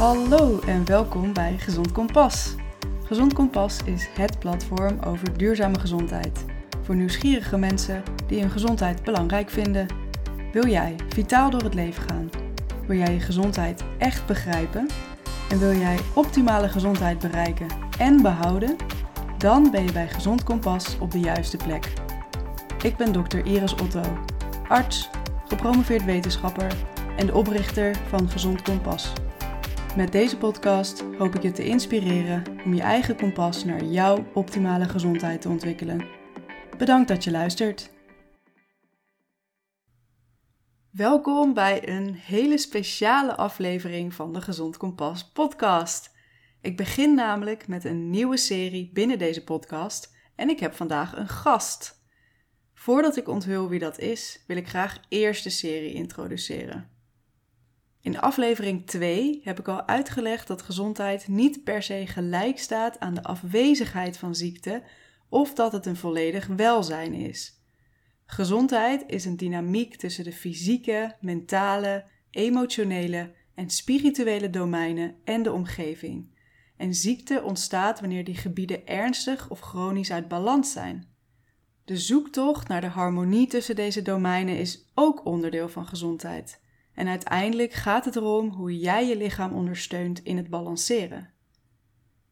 Hallo en welkom bij Gezond Kompas. Gezond Kompas is het platform over duurzame gezondheid. Voor nieuwsgierige mensen die hun gezondheid belangrijk vinden. Wil jij vitaal door het leven gaan? Wil jij je gezondheid echt begrijpen? En wil jij optimale gezondheid bereiken en behouden? Dan ben je bij Gezond Kompas op de juiste plek. Ik ben dokter Iris Otto, arts, gepromoveerd wetenschapper en de oprichter van Gezond Kompas. Met deze podcast hoop ik je te inspireren om je eigen kompas naar jouw optimale gezondheid te ontwikkelen. Bedankt dat je luistert. Welkom bij een hele speciale aflevering van de Gezond Kompas podcast. Ik begin namelijk met een nieuwe serie binnen deze podcast en ik heb vandaag een gast. Voordat ik onthul wie dat is, wil ik graag eerst de serie introduceren. In aflevering 2 heb ik al uitgelegd dat gezondheid niet per se gelijk staat aan de afwezigheid van ziekte of dat het een volledig welzijn is. Gezondheid is een dynamiek tussen de fysieke, mentale, emotionele en spirituele domeinen en de omgeving. En ziekte ontstaat wanneer die gebieden ernstig of chronisch uit balans zijn. De zoektocht naar de harmonie tussen deze domeinen is ook onderdeel van gezondheid. En uiteindelijk gaat het erom hoe jij je lichaam ondersteunt in het balanceren.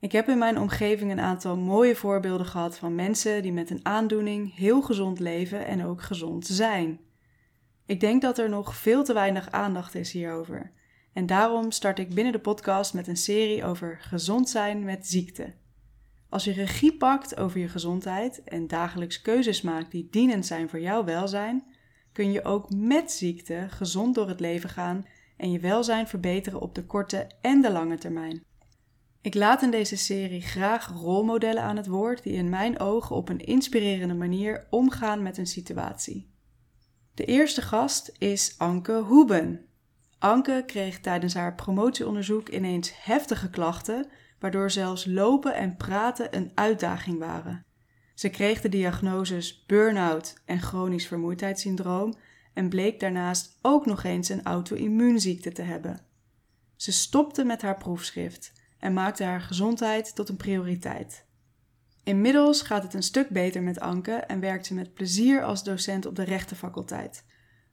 Ik heb in mijn omgeving een aantal mooie voorbeelden gehad van mensen die met een aandoening heel gezond leven en ook gezond zijn. Ik denk dat er nog veel te weinig aandacht is hierover. En daarom start ik binnen de podcast met een serie over gezond zijn met ziekte. Als je regie pakt over je gezondheid en dagelijks keuzes maakt die dienend zijn voor jouw welzijn, kun je ook met ziekte gezond door het leven gaan en je welzijn verbeteren op de korte en de lange termijn. Ik laat in deze serie graag rolmodellen aan het woord die in mijn ogen op een inspirerende manier omgaan met een situatie. De eerste gast is Anke Hoeben. Anke kreeg tijdens haar promotieonderzoek ineens heftige klachten, waardoor zelfs lopen en praten een uitdaging waren. Ze kreeg de diagnoses burn-out en chronisch vermoeidheidssyndroom en bleek daarnaast ook nog eens een auto-immuunziekte te hebben. Ze stopte met haar proefschrift en maakte haar gezondheid tot een prioriteit. Inmiddels gaat het een stuk beter met Anke en werkt ze met plezier als docent op de rechtenfaculteit.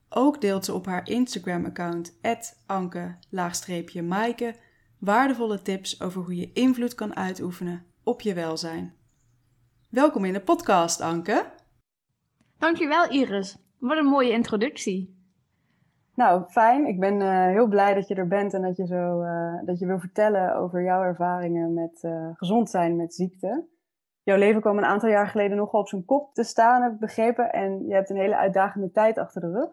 Ook deelt ze op haar Instagram-account anke-maaike waardevolle tips over hoe je invloed kan uitoefenen op je welzijn. Welkom in de podcast, Anke. Dankjewel, Iris. Wat een mooie introductie. Nou, fijn. Ik ben uh, heel blij dat je er bent en dat je, zo, uh, dat je wil vertellen over jouw ervaringen met uh, gezond zijn met ziekte. Jouw leven kwam een aantal jaar geleden nogal op zijn kop te staan, heb ik begrepen. En je hebt een hele uitdagende tijd achter de rug.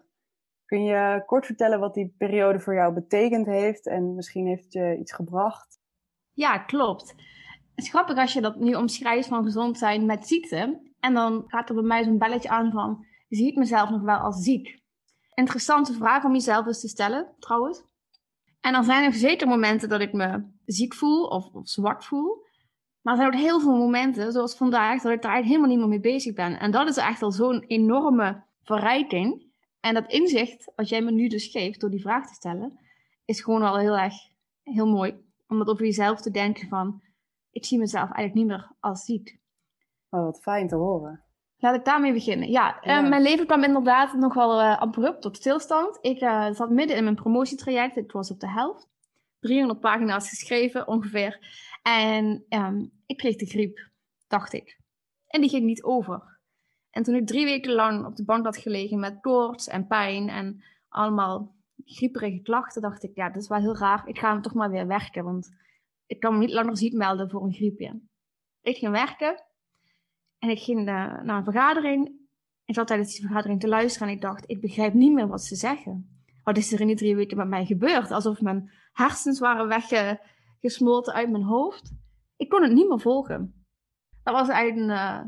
Kun je kort vertellen wat die periode voor jou betekend heeft en misschien heeft het je iets gebracht? Ja, klopt. Het is grappig als je dat nu omschrijft van gezond zijn met ziekte. En dan gaat er bij mij zo'n belletje aan van, zie ik mezelf nog wel als ziek? Interessante vraag om jezelf eens te stellen, trouwens. En dan zijn er zeker momenten dat ik me ziek voel of, of zwak voel. Maar er zijn ook heel veel momenten, zoals vandaag, dat ik daar helemaal niet meer mee bezig ben. En dat is echt al zo'n enorme verrijking. En dat inzicht, wat jij me nu dus geeft door die vraag te stellen, is gewoon al heel erg heel mooi. Om dat over jezelf te denken van, ik zie mezelf eigenlijk niet meer als ziek. Oh, wat fijn te horen. Laat ik daarmee beginnen. Ja, ja. Uh, mijn leven kwam inderdaad nogal uh, abrupt tot stilstand. Ik uh, zat midden in mijn promotietraject. Ik was op de helft. 300 pagina's geschreven ongeveer. En um, ik kreeg de griep, dacht ik. En die ging niet over. En toen ik drie weken lang op de bank had gelegen met koorts en pijn en allemaal grieperige klachten, dacht ik, ja, dat is wel heel raar. Ik ga hem toch maar weer werken, want ik kan me niet langer ziek melden voor een griepje. Ik ging werken en ik ging naar een vergadering. Ik zat tijdens die vergadering te luisteren en ik dacht, ik begrijp niet meer wat ze zeggen. Wat is er in die drie weken met mij gebeurd? Alsof mijn hersens waren weggesmolten uit mijn hoofd. Ik kon het niet meer volgen. Dat was eigenlijk een, uh,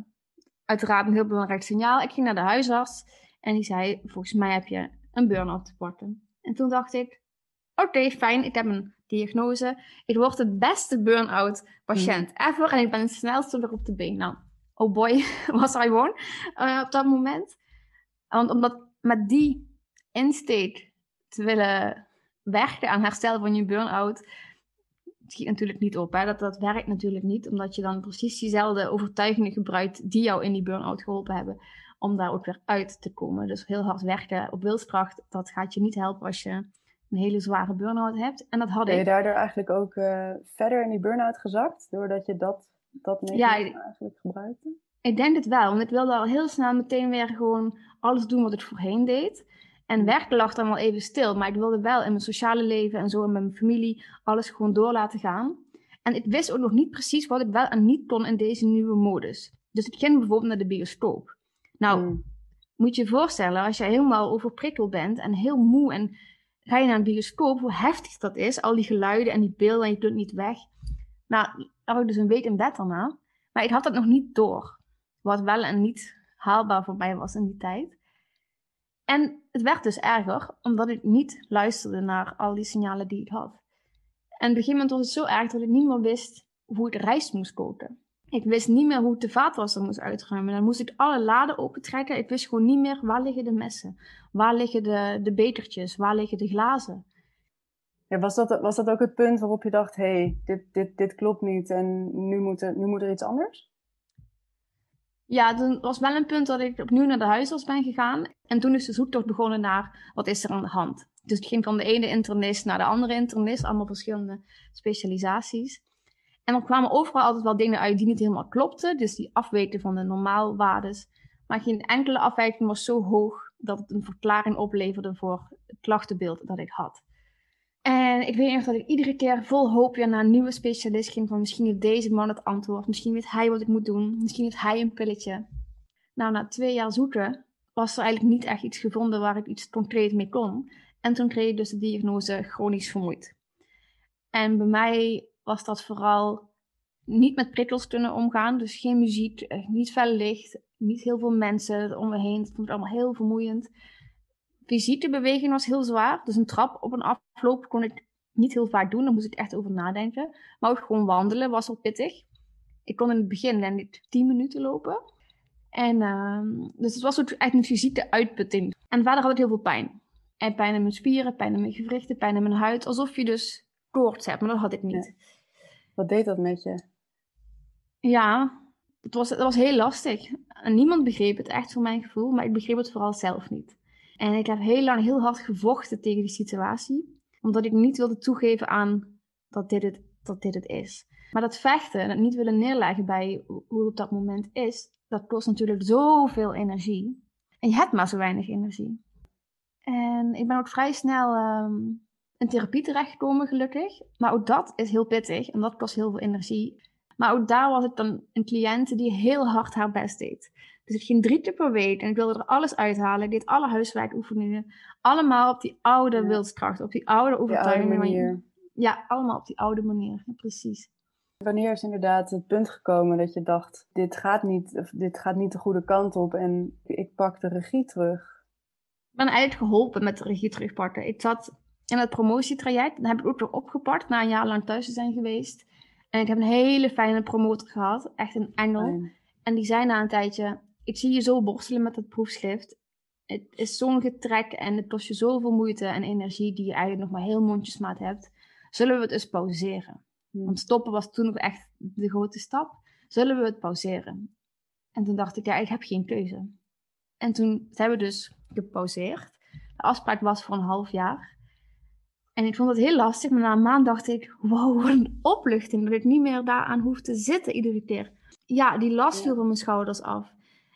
uiteraard een heel belangrijk signaal. Ik ging naar de huisarts en die zei, volgens mij heb je een burn-out te pakken. En toen dacht ik, oké, fijn, ik heb een diagnose. Ik word de beste burn-out patiënt mm. ever en ik ben het snelste weer op de been. Nou, oh boy, was I won uh, op dat moment. Want omdat met die insteek te willen werken aan herstel van je burn-out, schiet natuurlijk niet op. Hè? Dat, dat werkt natuurlijk niet, omdat je dan precies diezelfde overtuigingen gebruikt die jou in die burn-out geholpen hebben, om daar ook weer uit te komen. Dus heel hard werken op wilskracht, dat gaat je niet helpen als je een hele zware burn-out hebt. En dat had ben ik. je daardoor eigenlijk ook uh, verder in die burn-out gezakt, doordat je dat, dat ja, eigenlijk gebruikte? Ik denk het wel, want ik wilde al heel snel meteen weer gewoon alles doen wat ik voorheen deed. En werken lag dan wel even stil, maar ik wilde wel in mijn sociale leven en zo in mijn familie alles gewoon door laten gaan. En ik wist ook nog niet precies wat ik wel en niet kon in deze nieuwe modus. Dus ik ging bijvoorbeeld naar de bioscoop. Nou, hmm. moet je je voorstellen, als je helemaal overprikkeld bent en heel moe en ga je naar een bioscoop, hoe heftig dat is. Al die geluiden en die beelden en je kunt niet weg. Nou, lag ik dus een week in bed daarna. Maar ik had dat nog niet door. Wat wel en niet haalbaar voor mij was in die tijd. En het werd dus erger, omdat ik niet luisterde naar al die signalen die ik had. En op een gegeven moment was het zo erg dat ik niet meer wist hoe ik rijst moest koken. Ik wist niet meer hoe ik de vaatwasser moest uitruimen. Dan moest ik alle laden opentrekken. Ik wist gewoon niet meer waar liggen de messen. Waar liggen de, de bekertjes? Waar liggen de glazen? Ja, was, dat, was dat ook het punt waarop je dacht, hé, hey, dit, dit, dit klopt niet en nu moet, er, nu moet er iets anders? Ja, er was wel een punt dat ik opnieuw naar de huisarts ben gegaan. En toen is de zoektocht begonnen naar wat is er aan de hand. Dus ik ging van de ene internist naar de andere internist, allemaal verschillende specialisaties. En er kwamen overal altijd wel dingen uit die niet helemaal klopten, dus die afweken van de normaalwaardes. Maar geen enkele afwijking was zo hoog dat het een verklaring opleverde voor het klachtenbeeld dat ik had. En ik weet nog dat ik iedere keer vol hoop weer naar een nieuwe specialist ging. Van misschien heeft deze man het antwoord. Misschien weet hij wat ik moet doen. Misschien heeft hij een pilletje. Nou, na twee jaar zoeken was er eigenlijk niet echt iets gevonden waar ik iets concreet mee kon. En toen kreeg ik dus de diagnose chronisch vermoeid. En bij mij was dat vooral niet met prikkels kunnen omgaan. Dus geen muziek, niet fel licht, niet heel veel mensen om me heen. Het vond ik allemaal heel vermoeiend fysieke beweging was heel zwaar. Dus een trap op een afloop kon ik niet heel vaak doen. Daar moest ik echt over nadenken. Maar ook gewoon wandelen was al pittig. Ik kon in het begin denk ik 10 minuten lopen. En uh, dus het was ook echt een fysieke uitputting. En verder had ik heel veel pijn. En pijn in mijn spieren, pijn in mijn gewrichten, pijn in mijn huid. Alsof je dus koorts hebt, maar dat had ik niet. Wat deed dat met je? Ja, het was, het was heel lastig. Niemand begreep het echt voor mijn gevoel, maar ik begreep het vooral zelf niet. En ik heb heel lang heel hard gevochten tegen die situatie. Omdat ik niet wilde toegeven aan dat dit het, dat dit het is. Maar dat vechten en het niet willen neerleggen bij hoe het op dat moment is, dat kost natuurlijk zoveel energie. En je hebt maar zo weinig energie. En ik ben ook vrij snel um, in therapie terechtgekomen, gelukkig. Maar ook dat is heel pittig en dat kost heel veel energie. Maar ook daar was het dan een cliënt die heel hard haar best deed. Dus ik ging drie keer per week en ik wilde er alles uithalen. Ik deed alle huiswerkoefeningen. Allemaal op die oude ja. wilskracht, op die oude overtuiging. manier. Ja, allemaal op die oude manier, precies. Wanneer is inderdaad het punt gekomen dat je dacht, dit gaat niet, of dit gaat niet de goede kant op en ik pak de regie terug? Ik ben eigenlijk geholpen met de regie terugpakken. Ik zat in het promotietraject, dan heb ik ook weer opgepakt na een jaar lang thuis te zijn geweest. En ik heb een hele fijne promotor gehad, echt een engel. En die zei na een tijdje, ik zie je zo borstelen met het proefschrift. Het is zo'n getrek en het kost je zoveel moeite en energie die je eigenlijk nog maar heel mondjesmaat hebt. Zullen we het eens pauzeren? Hmm. Want stoppen was toen nog echt de grote stap. Zullen we het pauzeren? En toen dacht ik, ja, ik heb geen keuze. En toen hebben we dus gepauzeerd. De afspraak was voor een half jaar. En ik vond het heel lastig, maar na een maand dacht ik, wow, wat een opluchting. Dat ik niet meer daaraan hoef te zitten iedere keer. Ja, die last viel van mijn schouders af.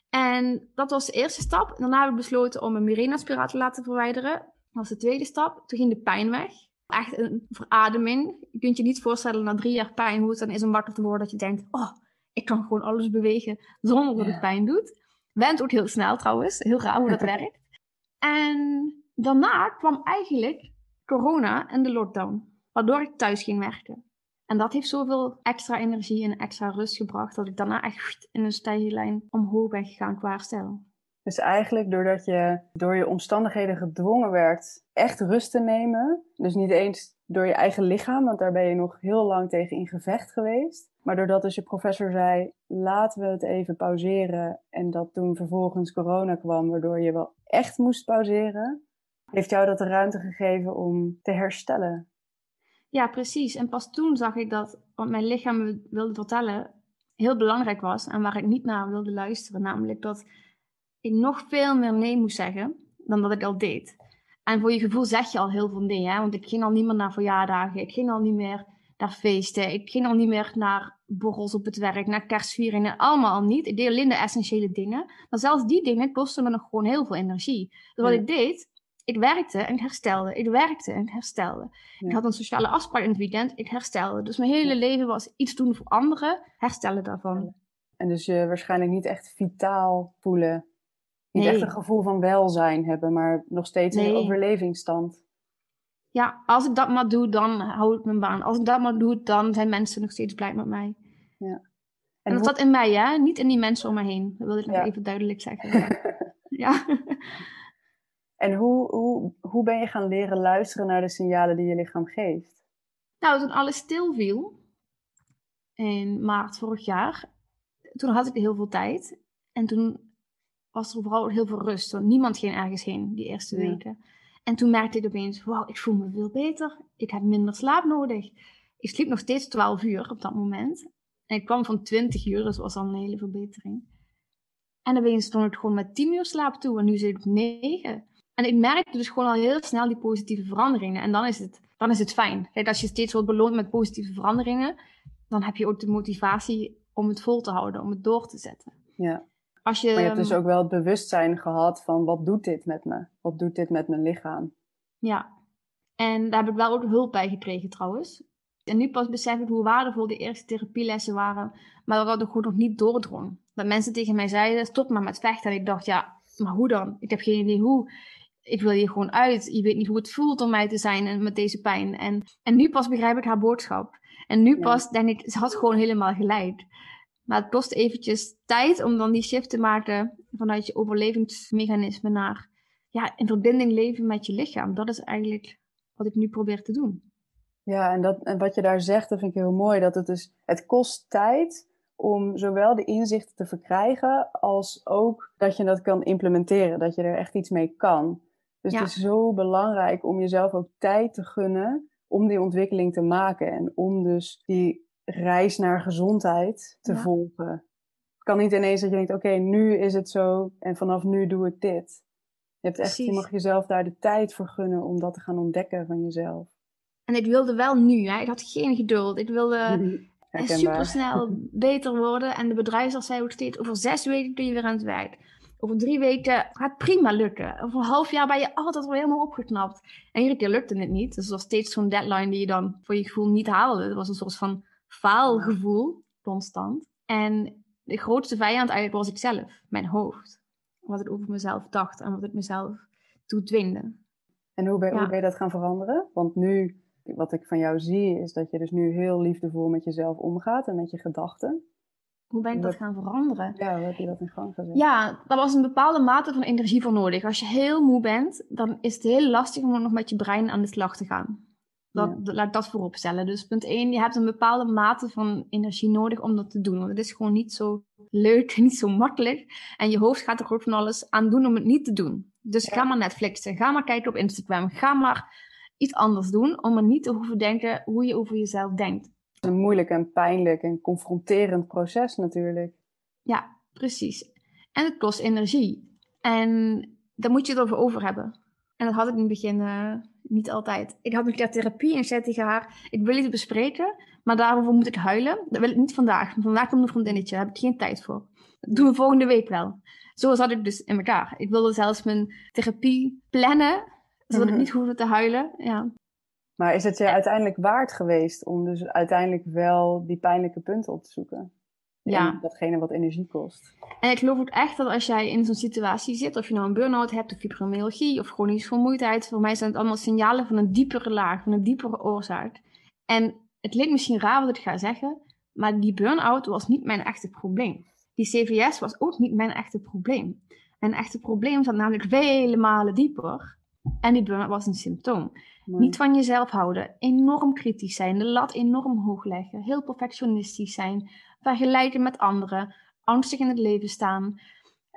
En dat was de eerste stap. Daarna heb ik besloten om een Mirena-spiraal te laten verwijderen. Dat was de tweede stap. Toen ging de pijn weg. Echt een verademing. Je kunt je niet voorstellen na drie jaar pijn hoe het dan is om wakker te worden dat je denkt, oh, ik kan gewoon alles bewegen zonder dat het pijn doet. Went ook heel snel trouwens. Heel raar hoe dat werkt. En daarna kwam eigenlijk corona en de lockdown. Waardoor ik thuis ging werken. En dat heeft zoveel extra energie en extra rust gebracht dat ik daarna echt in een stijllijn omhoog ben gegaan qua herstel. Dus eigenlijk doordat je door je omstandigheden gedwongen werd echt rust te nemen, dus niet eens door je eigen lichaam, want daar ben je nog heel lang tegen in gevecht geweest, maar doordat dus je professor zei, laten we het even pauzeren en dat toen vervolgens corona kwam, waardoor je wel echt moest pauzeren, heeft jou dat de ruimte gegeven om te herstellen? Ja, precies. En pas toen zag ik dat wat mijn lichaam me wilde vertellen heel belangrijk was en waar ik niet naar wilde luisteren. Namelijk dat ik nog veel meer nee moest zeggen dan dat ik al deed. En voor je gevoel zeg je al heel veel nee, hè? want ik ging al niet meer naar verjaardagen, ik ging al niet meer naar feesten, ik ging al niet meer naar borrels op het werk, naar kerstvieringen, allemaal al niet. Ik deed alleen de essentiële dingen. Maar zelfs die dingen kosten me nog gewoon heel veel energie. Dus wat ik deed, ik werkte en ik herstelde. Ik werkte en ik herstelde. Ik had een sociale afspraak in het weekend, ik herstelde. Dus mijn hele leven was iets doen voor anderen, herstellen daarvan. En dus je waarschijnlijk niet echt vitaal voelen. Niet echt een gevoel van welzijn hebben, maar nog steeds nee. in overlevingsstand. Ja, als ik dat maar doe, dan hou ik mijn baan. Als ik dat maar doe, dan zijn mensen nog steeds blij met mij. Ja. En, en dat zat in mij, hè? Niet in die mensen om me heen. Dat wil ik nog even duidelijk zeggen. ja. En hoe, hoe, hoe ben je gaan leren luisteren naar de signalen die je lichaam geeft? Nou, toen alles stil viel, in maart vorig jaar, toen had ik heel veel tijd. En toen was er vooral heel veel rust. Want niemand ging ergens heen die eerste weken. En toen merkte ik opeens, wauw, ik voel me veel beter. Ik heb minder slaap nodig. Ik sliep nog steeds 12 uur op dat moment. En ik kwam van 20 uur, dus was al een hele verbetering. En opeens stond ik gewoon met 10 uur slaap toe en nu zit ik 9. En ik merkte dus gewoon al heel snel die positieve veranderingen. En dan is het, dan is het fijn. Kijk, als je steeds wordt beloond met positieve veranderingen, dan heb je ook de motivatie om het vol te houden, om het door te zetten. Ja. Als je, maar je hebt dus ook wel het bewustzijn gehad van wat doet dit met me? Wat doet dit met mijn lichaam? Ja, en daar heb ik wel ook hulp bij gekregen trouwens. En nu pas besef ik hoe waardevol de eerste therapielessen waren, maar dat ik gewoon nog niet doordrong. Dat mensen tegen mij zeiden, stop maar met vechten. En ik dacht, ja, maar hoe dan? Ik heb geen idee hoe ik wil hier gewoon uit. Je weet niet hoe het voelt om mij te zijn en met deze pijn. En, en nu pas begrijp ik haar boodschap. En nu pas denk ik, ze had gewoon helemaal gelijk. Maar het kost eventjes tijd om dan die shift te maken vanuit je overlevingsmechanisme naar ja, in verbinding leven met je lichaam. Dat is eigenlijk wat ik nu probeer te doen. Ja, en, dat, en wat je daar zegt, dat vind ik heel mooi. Dat het dus, het kost tijd om zowel de inzichten te verkrijgen, als ook dat je dat kan implementeren. Dat je er echt iets mee kan. Dus het is zo belangrijk om jezelf ook tijd te gunnen om die ontwikkeling te maken. En om dus die reis naar gezondheid te volgen. Het kan niet ineens dat je denkt, oké, nu is het zo en vanaf nu doe ik dit. Je, hebt echt, je mag jezelf daar de tijd voor gunnen om dat te gaan ontdekken van jezelf. En ik wilde wel nu, hè? ik had geen geduld. Ik wilde super snel beter worden. En de bedrijfsarts zei ook steeds, over zes weken kun je weer aan het werk. Over drie weken gaat prima lukken. Over een half jaar ben je altijd weer helemaal opgeknapt. En iedere keer lukte het niet. Dus het was steeds zo'n deadline die je dan voor je gevoel niet haalde. Het was een soort van faalgevoel, constant. En de grootste vijand eigenlijk was ik zelf, mijn hoofd. Wat ik over mezelf dacht en wat ik mezelf toedwingde. En hoe ben, hoe ben je dat gaan veranderen? Want nu, wat ik van jou zie, is dat je dus nu heel liefdevol met jezelf omgaat en met je gedachten. Hoe ben ik dat gaan veranderen? Ja, hoe heb je dat in gang gezet? Ja, daar was een bepaalde mate van energie voor nodig. Als je heel moe bent, dan is het heel lastig om nog met je brein aan de slag te gaan. Dat, Laat ik dat voorop stellen. Dus punt 1, je hebt een bepaalde mate van energie nodig om dat te doen. Want het is gewoon niet zo leuk, niet zo makkelijk. En je hoofd gaat er ook van alles aan doen om het niet te doen. Dus ga maar Netflixen, ga maar kijken op Instagram, ga maar iets anders doen om er niet te hoeven denken hoe je over jezelf denkt. Een moeilijk en pijnlijk en confronterend proces natuurlijk. Ja, precies. En het kost energie. En daar moet je het over over hebben. En dat had ik in het begin uh, niet altijd. Ik had een keer therapie en zei tegen haar: Ik wil iets bespreken, maar daarover moet ik huilen. Dat wil ik niet vandaag. Vandaag komt een vriendinnetje, daar heb ik geen tijd voor. Dat doen we volgende week wel. Zo zat ik dus in elkaar. Ik wilde zelfs mijn therapie plannen, zodat ik mhm. niet hoefde te huilen. Ja. Maar is het je uiteindelijk waard geweest om dus uiteindelijk wel die pijnlijke punten op te zoeken? Ja. datgene wat energie kost. En ik geloof ook echt dat als jij in zo'n situatie zit, of je nou een burn-out hebt, of fibromyalgie, of chronische vermoeidheid, voor mij zijn het allemaal signalen van een diepere laag, van een diepere oorzaak. En het klinkt misschien raar wat ik ga zeggen, maar die burn-out was niet mijn echte probleem. Die CVS was ook niet mijn echte probleem. Mijn echte probleem zat namelijk vele malen dieper. En die burn-out was een symptoom. Niet van jezelf houden, enorm kritisch zijn, de lat enorm hoog leggen, heel perfectionistisch zijn, vergelijken met anderen, angstig in het leven staan,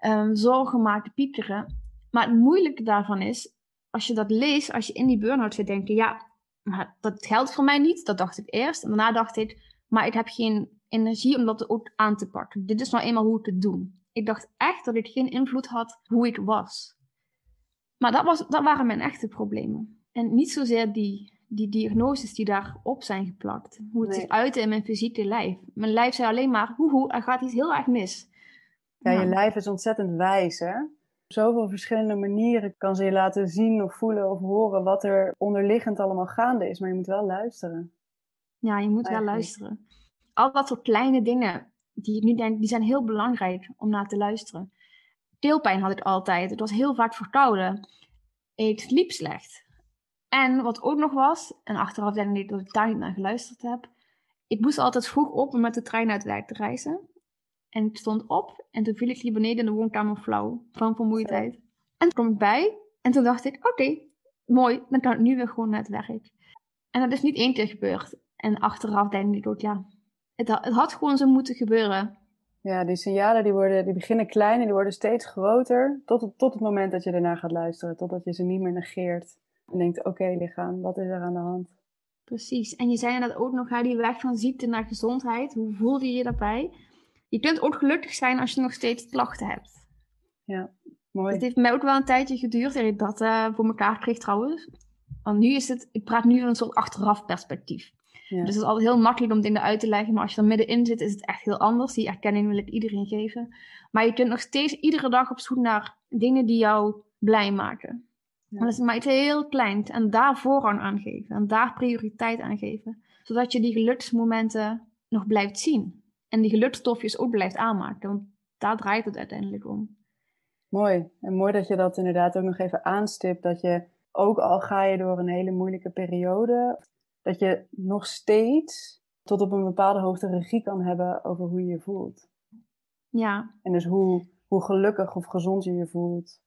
um, zorgen maken, piekeren. Maar het moeilijke daarvan is, als je dat leest, als je in die burn-out zit denken, ja, maar dat geldt voor mij niet. Dat dacht ik eerst. En daarna dacht ik, maar ik heb geen energie om dat ook aan te pakken. Dit is nou eenmaal hoe ik het doe. Ik dacht echt dat ik geen invloed had hoe ik was. Maar dat, was, dat waren mijn echte problemen. En niet zozeer die, die diagnoses die daarop zijn geplakt. Hoe het zich uitte in mijn fysieke lijf. Mijn lijf zei alleen maar, hoe, hoe, er gaat iets heel erg mis. Ja, je lijf is ontzettend wijs, hè? Op zoveel verschillende manieren kan ze je laten zien of voelen of horen wat er onderliggend allemaal gaande is. Maar je moet wel luisteren. Ja, je moet wel luisteren. Al dat soort kleine dingen die je nu denkt, die zijn heel belangrijk om naar te luisteren. Keelpijn had ik altijd. Het was heel vaak verkouden. Ik sliep slecht. En wat ook nog was, en achteraf denk ik dat ik daar niet naar geluisterd heb. Ik moest altijd vroeg op om met de trein uit werk te reizen. En ik stond op en toen viel ik hier beneden in de woonkamer flauw van vermoeidheid. En toen kwam ik bij en toen dacht ik, oké, mooi, dan kan ik nu weer gewoon naar het werk. En dat is niet één keer gebeurd. En achteraf denk ik ook, ja, het, het had gewoon zo moeten gebeuren. Ja, die signalen die, worden, die beginnen klein en die worden steeds groter. Tot het, tot het moment dat je ernaar gaat luisteren. Totdat je ze niet meer negeert. En denkt, oké lichaam, wat is er aan de hand? Precies. En je zei net ook nog, die weg van ziekte naar gezondheid. Hoe voelde je je daarbij? Je kunt ook gelukkig zijn als je nog steeds klachten hebt. Ja, mooi. Het heeft mij ook wel een tijdje geduurd dat ik dat uh, voor elkaar kreeg trouwens. Want nu is het, ik praat nu van een soort achteraf perspectief. Dus het is altijd heel makkelijk om dingen uit te leggen. Maar als je er middenin zit, is het echt heel anders. Die erkenning wil ik iedereen geven. Maar je kunt nog steeds iedere dag op zoek naar dingen die jou blij maken. Ja. Dat is maar iets heel kleins. En daar voorrang aan geven. En daar prioriteit aan geven. Zodat je die geluksmomenten nog blijft zien. En die gelukstofjes ook blijft aanmaken. Want daar draait het uiteindelijk om. Mooi. En mooi dat je dat inderdaad ook nog even aanstipt. Dat je ook al ga je door een hele moeilijke periode dat je nog steeds tot op een bepaalde hoogte regie kan hebben over hoe je je voelt. Ja. En dus hoe, hoe gelukkig of gezond je je voelt.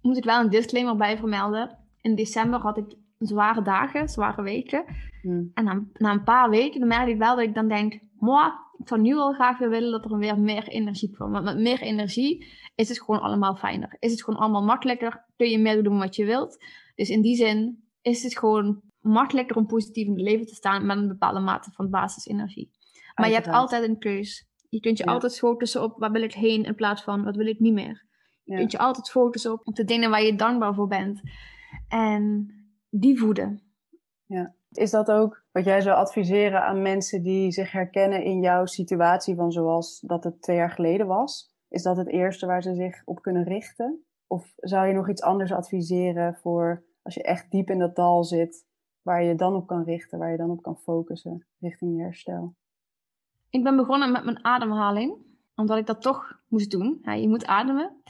Moet ik wel een disclaimer bij vermelden. In december had ik zware dagen, zware weken. Hmm. En na, na, een paar weken dan merk ik wel dat ik dan denk... Moi, ik zou nu al graag weer willen dat er weer meer energie kwam. Want met meer energie is het gewoon allemaal fijner. Is het gewoon allemaal makkelijker. Kun je meer doen wat je wilt. Dus in die zin is het gewoon makkelijker om positief in het leven te staan met een bepaalde mate van basisenergie. Maar je hebt altijd een keus. Je kunt je altijd focussen op waar wil ik heen in plaats van wat wil ik niet meer. Je kunt je altijd focussen op, op de dingen waar je dankbaar voor bent. En die voeden. Ja. Is dat ook wat jij zou adviseren aan mensen die zich herkennen in jouw situatie van zoals dat het twee jaar geleden was? Is dat het eerste waar ze zich op kunnen richten? Of zou je nog iets anders adviseren voor als je echt diep in dat dal zit, waar je dan op kan richten, waar je dan op kan focussen richting je herstel? Ik ben begonnen met mijn ademhaling, omdat ik dat toch moest doen. Ja, je moet ademen.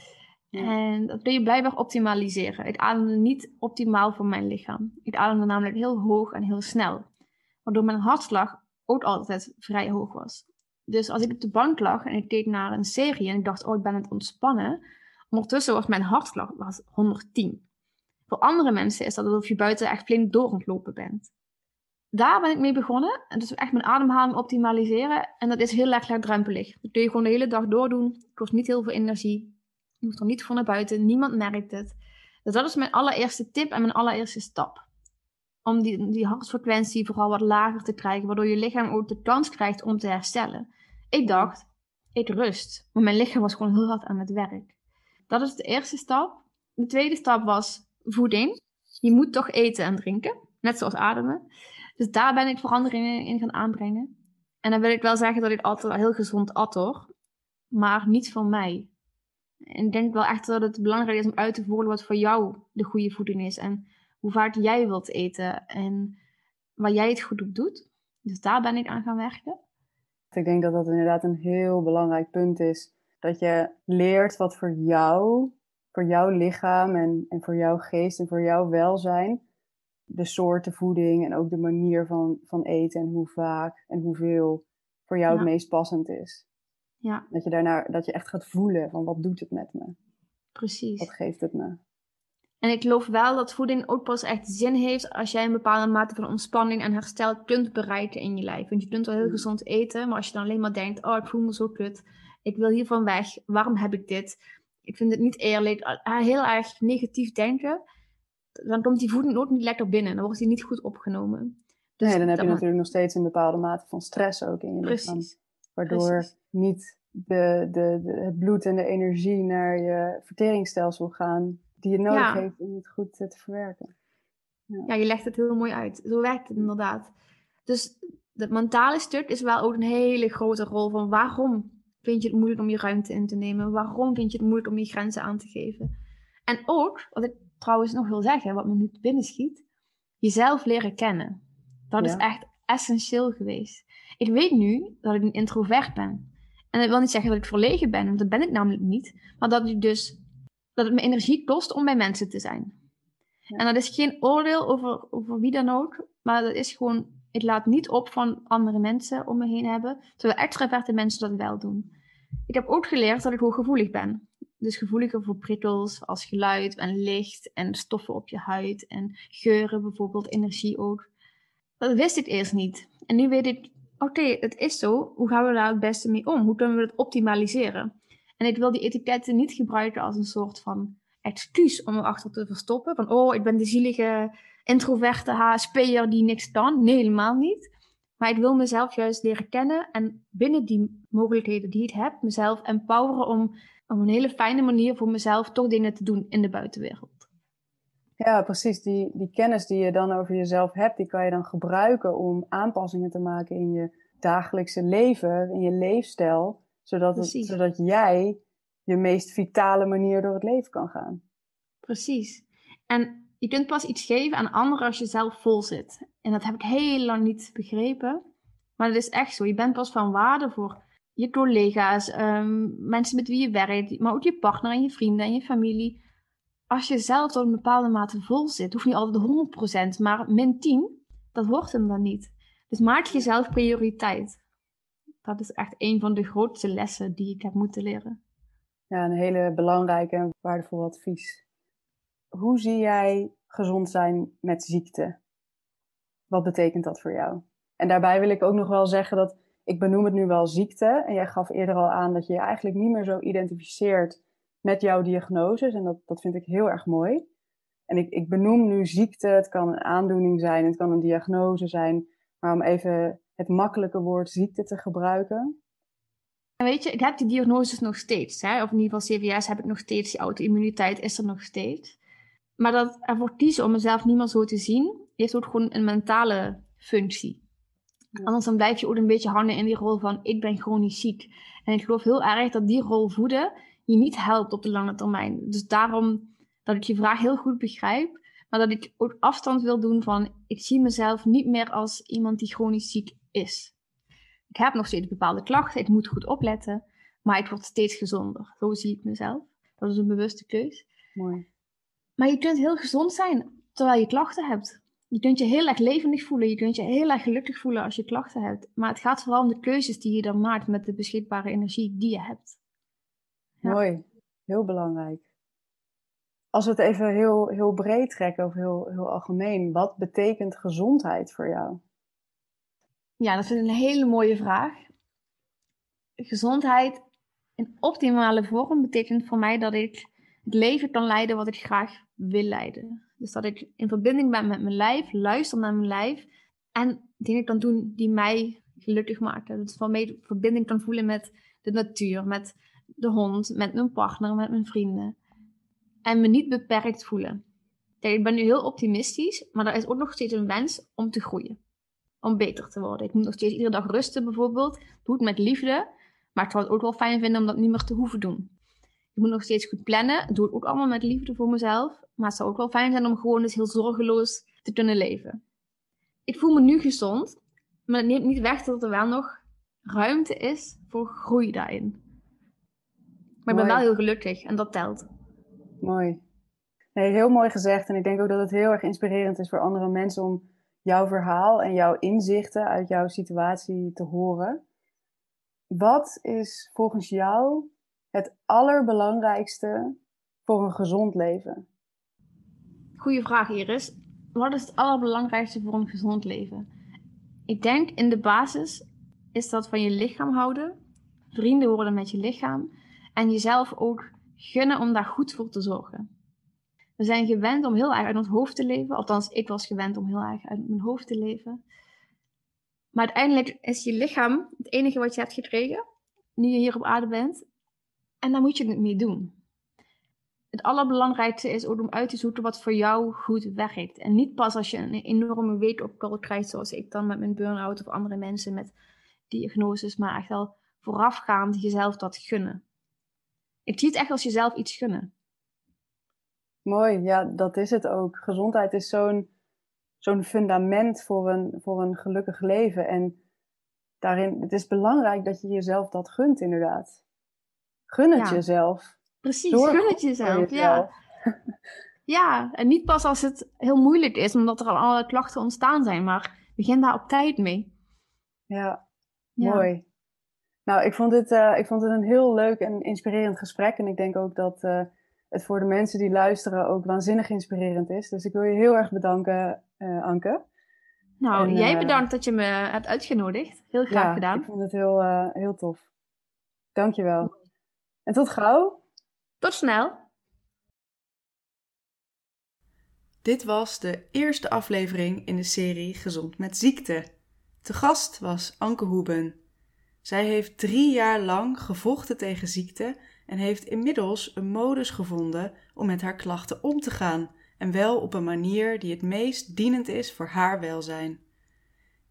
En dat kun je blijkbaar optimaliseren. Ik ademde niet optimaal voor mijn lichaam. Ik ademde namelijk heel hoog en heel snel. Waardoor mijn hartslag ook altijd vrij hoog was. Dus als ik op de bank lag en ik keek naar een serie en ik dacht, oh, ik ben aan het ontspannen. Ondertussen was mijn hartslag was 110. Voor andere mensen is dat alsof je buiten echt flink door bent. Daar ben ik mee begonnen. En dus echt mijn ademhaling optimaliseren. En dat is heel erg laagdrempelig. Dat kun je gewoon de hele dag doordoen. Het kost niet heel veel energie. Je hoeft er niet voor naar buiten. Niemand merkt het. Dus dat is mijn allereerste tip en mijn allereerste stap. Om die, die hartfrequentie vooral wat lager te krijgen. Waardoor je lichaam ook de kans krijgt om te herstellen. Ik dacht, ik rust. Maar mijn lichaam was gewoon heel hard aan het werk. Dat is de eerste stap. De tweede stap was voeding. Je moet toch eten en drinken, net zoals ademen. Dus daar ben ik veranderingen in gaan aanbrengen. En dan wil ik wel zeggen dat ik altijd heel gezond at hoor, maar niet van mij. En ik denk wel echt dat het belangrijk is om uit te voeren wat voor jou de goede voeding is. En hoe vaak jij wilt eten en waar jij het goed op doet. Dus daar ben ik aan gaan werken. Ik denk dat dat inderdaad een heel belangrijk punt is. Dat je leert wat voor jou voor jouw lichaam en, en voor jouw geest en voor jouw welzijn de soorten voeding en ook de manier van, van eten en hoe vaak en hoeveel voor jou het meest passend is. Ja. Dat je daarna dat je echt gaat voelen van wat doet het met me? Precies. Wat geeft het me? En ik geloof wel dat voeding ook pas echt zin heeft als jij een bepaalde mate van ontspanning en herstel kunt bereiken in je lijf. Want je kunt wel heel gezond eten, maar als je dan alleen maar denkt, oh ik voel me zo kut, ik wil hiervan weg, waarom heb ik dit? Ik vind het niet eerlijk, heel erg negatief denken, dan komt die voeding ook niet lekker binnen. Dan wordt die niet goed opgenomen. Dus nee, dan heb je natuurlijk nog steeds een bepaalde mate van stress ook in je Precies. lichaam. Waardoor niet de, de, de, het bloed en de energie naar je verteringsstelsel gaan die je nodig heeft om het goed te verwerken. Ja. ja. je legt het heel mooi uit. Zo werkt het inderdaad. Dus het mentale stuk is wel ook een hele grote rol van waarom vind je het moeilijk om je ruimte in te nemen? Waarom vind je het moeilijk om je grenzen aan te geven? En ook, wat ik trouwens nog wil zeggen, wat me nu binnen schiet, jezelf leren kennen. Dat is echt essentieel geweest. Ik weet nu dat ik een introvert ben. En dat wil niet zeggen dat ik verlegen ben, want dat ben ik namelijk niet. Maar dat, ik dus, dat het me energie kost om bij mensen te zijn. En dat is geen oordeel over, over wie dan ook, maar dat is gewoon, ik laat niet op van andere mensen om me heen hebben, terwijl extraverte mensen dat wel doen. Ik heb ook geleerd dat ik hooggevoelig ben. Dus gevoeliger voor prikkels als geluid en licht en stoffen op je huid en geuren bijvoorbeeld, energie ook. Dat wist ik eerst niet. En nu weet ik, oké, het is zo. Hoe gaan we daar het beste mee om? Hoe kunnen we het optimaliseren? En ik wil die etiketten niet gebruiken als een soort van excuus om erachter te verstoppen. Van, oh, ik ben de zielige introverte HSP'er die niks kan. Nee, helemaal niet. Maar ik wil mezelf juist leren kennen en binnen die mogelijkheden die ik heb, mezelf empoweren om op een hele fijne manier voor mezelf toch dingen te doen in de buitenwereld. Ja, precies. Die, die kennis die je dan over jezelf hebt, die kan je dan gebruiken om aanpassingen te maken in je dagelijkse leven, in je leefstijl, zodat, het, zodat jij je meest vitale manier door het leven kan gaan. Precies. En je kunt pas iets geven aan anderen als je zelf vol zit. En dat heb ik heel lang niet begrepen. Maar het is echt zo. Je bent pas van waarde voor je collega's, um, mensen met wie je werkt, maar ook je partner en je vrienden en je familie. Als je zelf tot een bepaalde mate vol zit, hoeft niet altijd 100%, maar min 10, dat wordt hem dan niet. Dus maak jezelf prioriteit. Dat is echt een van de grootste lessen die ik heb moeten leren. Ja, een hele belangrijke en waardevol advies. Hoe zie jij gezond zijn met ziekte? Wat betekent dat voor jou? En daarbij wil ik ook nog wel zeggen dat ik benoem het nu wel ziekte. En jij gaf eerder al aan dat je je eigenlijk niet meer zo identificeert met jouw diagnoses. En dat, dat vind ik heel erg mooi. En ik, ik benoem nu ziekte. Het kan een aandoening zijn, het kan een diagnose zijn. Maar om even het makkelijke woord ziekte te gebruiken. Weet je, ik heb die diagnoses nog steeds. Hè? Of in ieder geval CVS heb ik nog steeds. Die auto-immuniteit is er nog steeds. Maar dat ervoor kiezen om mezelf niet meer zo te zien, heeft ook gewoon een mentale functie. Anders dan blijf je ook een beetje hangen in die rol van ik ben chronisch ziek. En ik geloof heel erg dat die rol voeden je niet helpt op de lange termijn. Dus daarom dat ik je vraag heel goed begrijp, maar dat ik ook afstand wil doen van ik zie mezelf niet meer als iemand die chronisch ziek is. Ik heb nog steeds bepaalde klachten, ik moet goed opletten, maar ik word steeds gezonder. Zo zie ik mezelf. Dat is een bewuste keus. Mooi. Maar je kunt heel gezond zijn terwijl je klachten hebt. Je kunt je heel erg levendig voelen, je kunt je heel erg gelukkig voelen als je klachten hebt. Maar het gaat vooral om de keuzes die je dan maakt met de beschikbare energie die je hebt. Mooi, heel belangrijk. Als we het even heel, heel breed trekken of heel, heel algemeen, wat betekent gezondheid voor jou? Ja, dat is een hele mooie vraag. Gezondheid in optimale vorm betekent voor mij dat ik het leven kan leiden wat ik graag wil leiden. Dus dat ik in verbinding ben met mijn lijf, luister naar mijn lijf en dingen kan doen die mij gelukkig maken. Dat van mij verbinding kan voelen met de natuur, met de hond, met mijn partner, met mijn vrienden. En me niet beperkt voelen. Kijk, ik ben nu heel optimistisch, maar er is ook nog steeds een wens om te groeien. Om beter te worden. Ik moet nog steeds iedere dag rusten bijvoorbeeld. Doe het met liefde. Maar ik zou het ook wel fijn vinden om dat niet meer te hoeven doen. Ik moet nog steeds goed plannen. Doe het ook allemaal met liefde voor mezelf. Maar het zou ook wel fijn zijn om gewoon dus heel zorgeloos te kunnen leven. Ik voel me nu gezond, maar het neemt niet weg dat er wel nog ruimte is voor groei daarin. Maar ik ben wel heel gelukkig en dat telt. Mooi. Nee, heel mooi gezegd. En ik denk ook dat het heel erg inspirerend is voor andere mensen om jouw verhaal en jouw inzichten uit jouw situatie te horen. Wat is volgens jou het allerbelangrijkste voor een gezond leven? Goeie vraag, Iris. Wat is het allerbelangrijkste voor een gezond leven? Ik denk in de basis is dat van je lichaam houden, vrienden worden met je lichaam en jezelf ook gunnen om daar goed voor te zorgen. We zijn gewend om heel erg uit ons hoofd te leven. Althans, ik was gewend om heel erg uit mijn hoofd te leven. Maar uiteindelijk is je lichaam het enige wat je hebt gekregen, nu je hier op aarde bent. En daar moet je het mee doen. Het allerbelangrijkste is om uit te zoeken wat voor jou goed werkt. En niet pas als je een enorme weekopkal krijgt, zoals ik dan met mijn burn-out of andere mensen met diagnoses, maar echt wel voorafgaand jezelf dat gunnen. Ik zie het echt als jezelf iets gunnen. Mooi, ja, dat is het ook. Gezondheid is zo'n zo'n fundament voor een, voor een gelukkig leven. En daarin, het is belangrijk dat je jezelf dat gunt, inderdaad. Gun het jezelf. Precies, gun het jezelf, ja. ja, en niet pas als het heel moeilijk is, omdat er al alle klachten ontstaan zijn, maar begin daar op tijd mee. Ja, mooi. Nou, ik vond, het, uh, ik vond het een heel leuk en inspirerend gesprek. En ik denk ook dat uh, het voor de mensen die luisteren ook waanzinnig inspirerend is. Dus ik wil je heel erg bedanken, uh, Anke. Nou, jij bedankt dat je me hebt uitgenodigd. Heel graag ja, gedaan. Ik vond het heel, heel tof. Dankjewel. En tot gauw. Tot snel. Dit was de eerste aflevering in de serie Gezond met ziekte. Te gast was Anke Hoeben. Zij heeft drie jaar lang gevochten tegen ziekte en heeft inmiddels een modus gevonden om met haar klachten om te gaan en wel op een manier die het meest dienend is voor haar welzijn.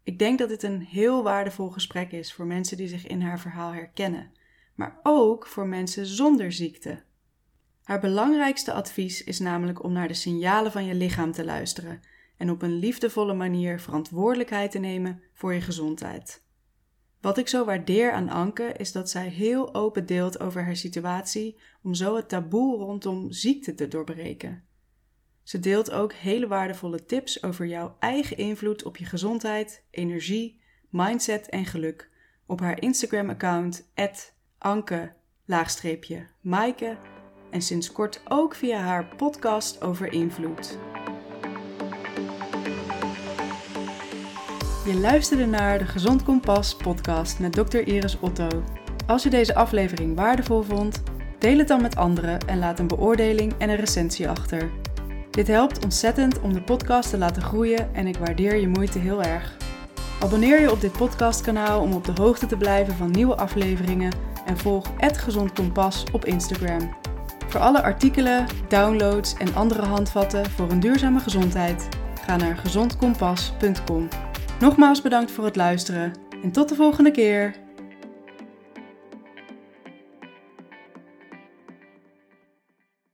Ik denk dat dit een heel waardevol gesprek is voor mensen die zich in haar verhaal herkennen, maar ook voor mensen zonder ziekte. Haar belangrijkste advies is namelijk om naar de signalen van je lichaam te luisteren en op een liefdevolle manier verantwoordelijkheid te nemen voor je gezondheid. Wat ik zo waardeer aan Anke is dat zij heel open deelt over haar situatie om zo het taboe rondom ziekte te doorbreken. Ze deelt ook hele waardevolle tips over jouw eigen invloed op je gezondheid, energie, mindset en geluk op haar Instagram-account anke-maaike en sinds kort ook via haar podcast over invloed. Je luisterde naar de Gezond Kompas podcast met Dr. Iris Otto. Als je deze aflevering waardevol vond, deel het dan met anderen en laat een beoordeling en een recensie achter. Dit helpt ontzettend om de podcast te laten groeien en ik waardeer je moeite heel erg. Abonneer je op dit podcastkanaal om op de hoogte te blijven van nieuwe afleveringen en volg het Gezond Kompas op Instagram. Voor alle artikelen, downloads en andere handvatten voor een duurzame gezondheid, ga naar gezondkompas.com. Nogmaals bedankt voor het luisteren en tot de volgende keer.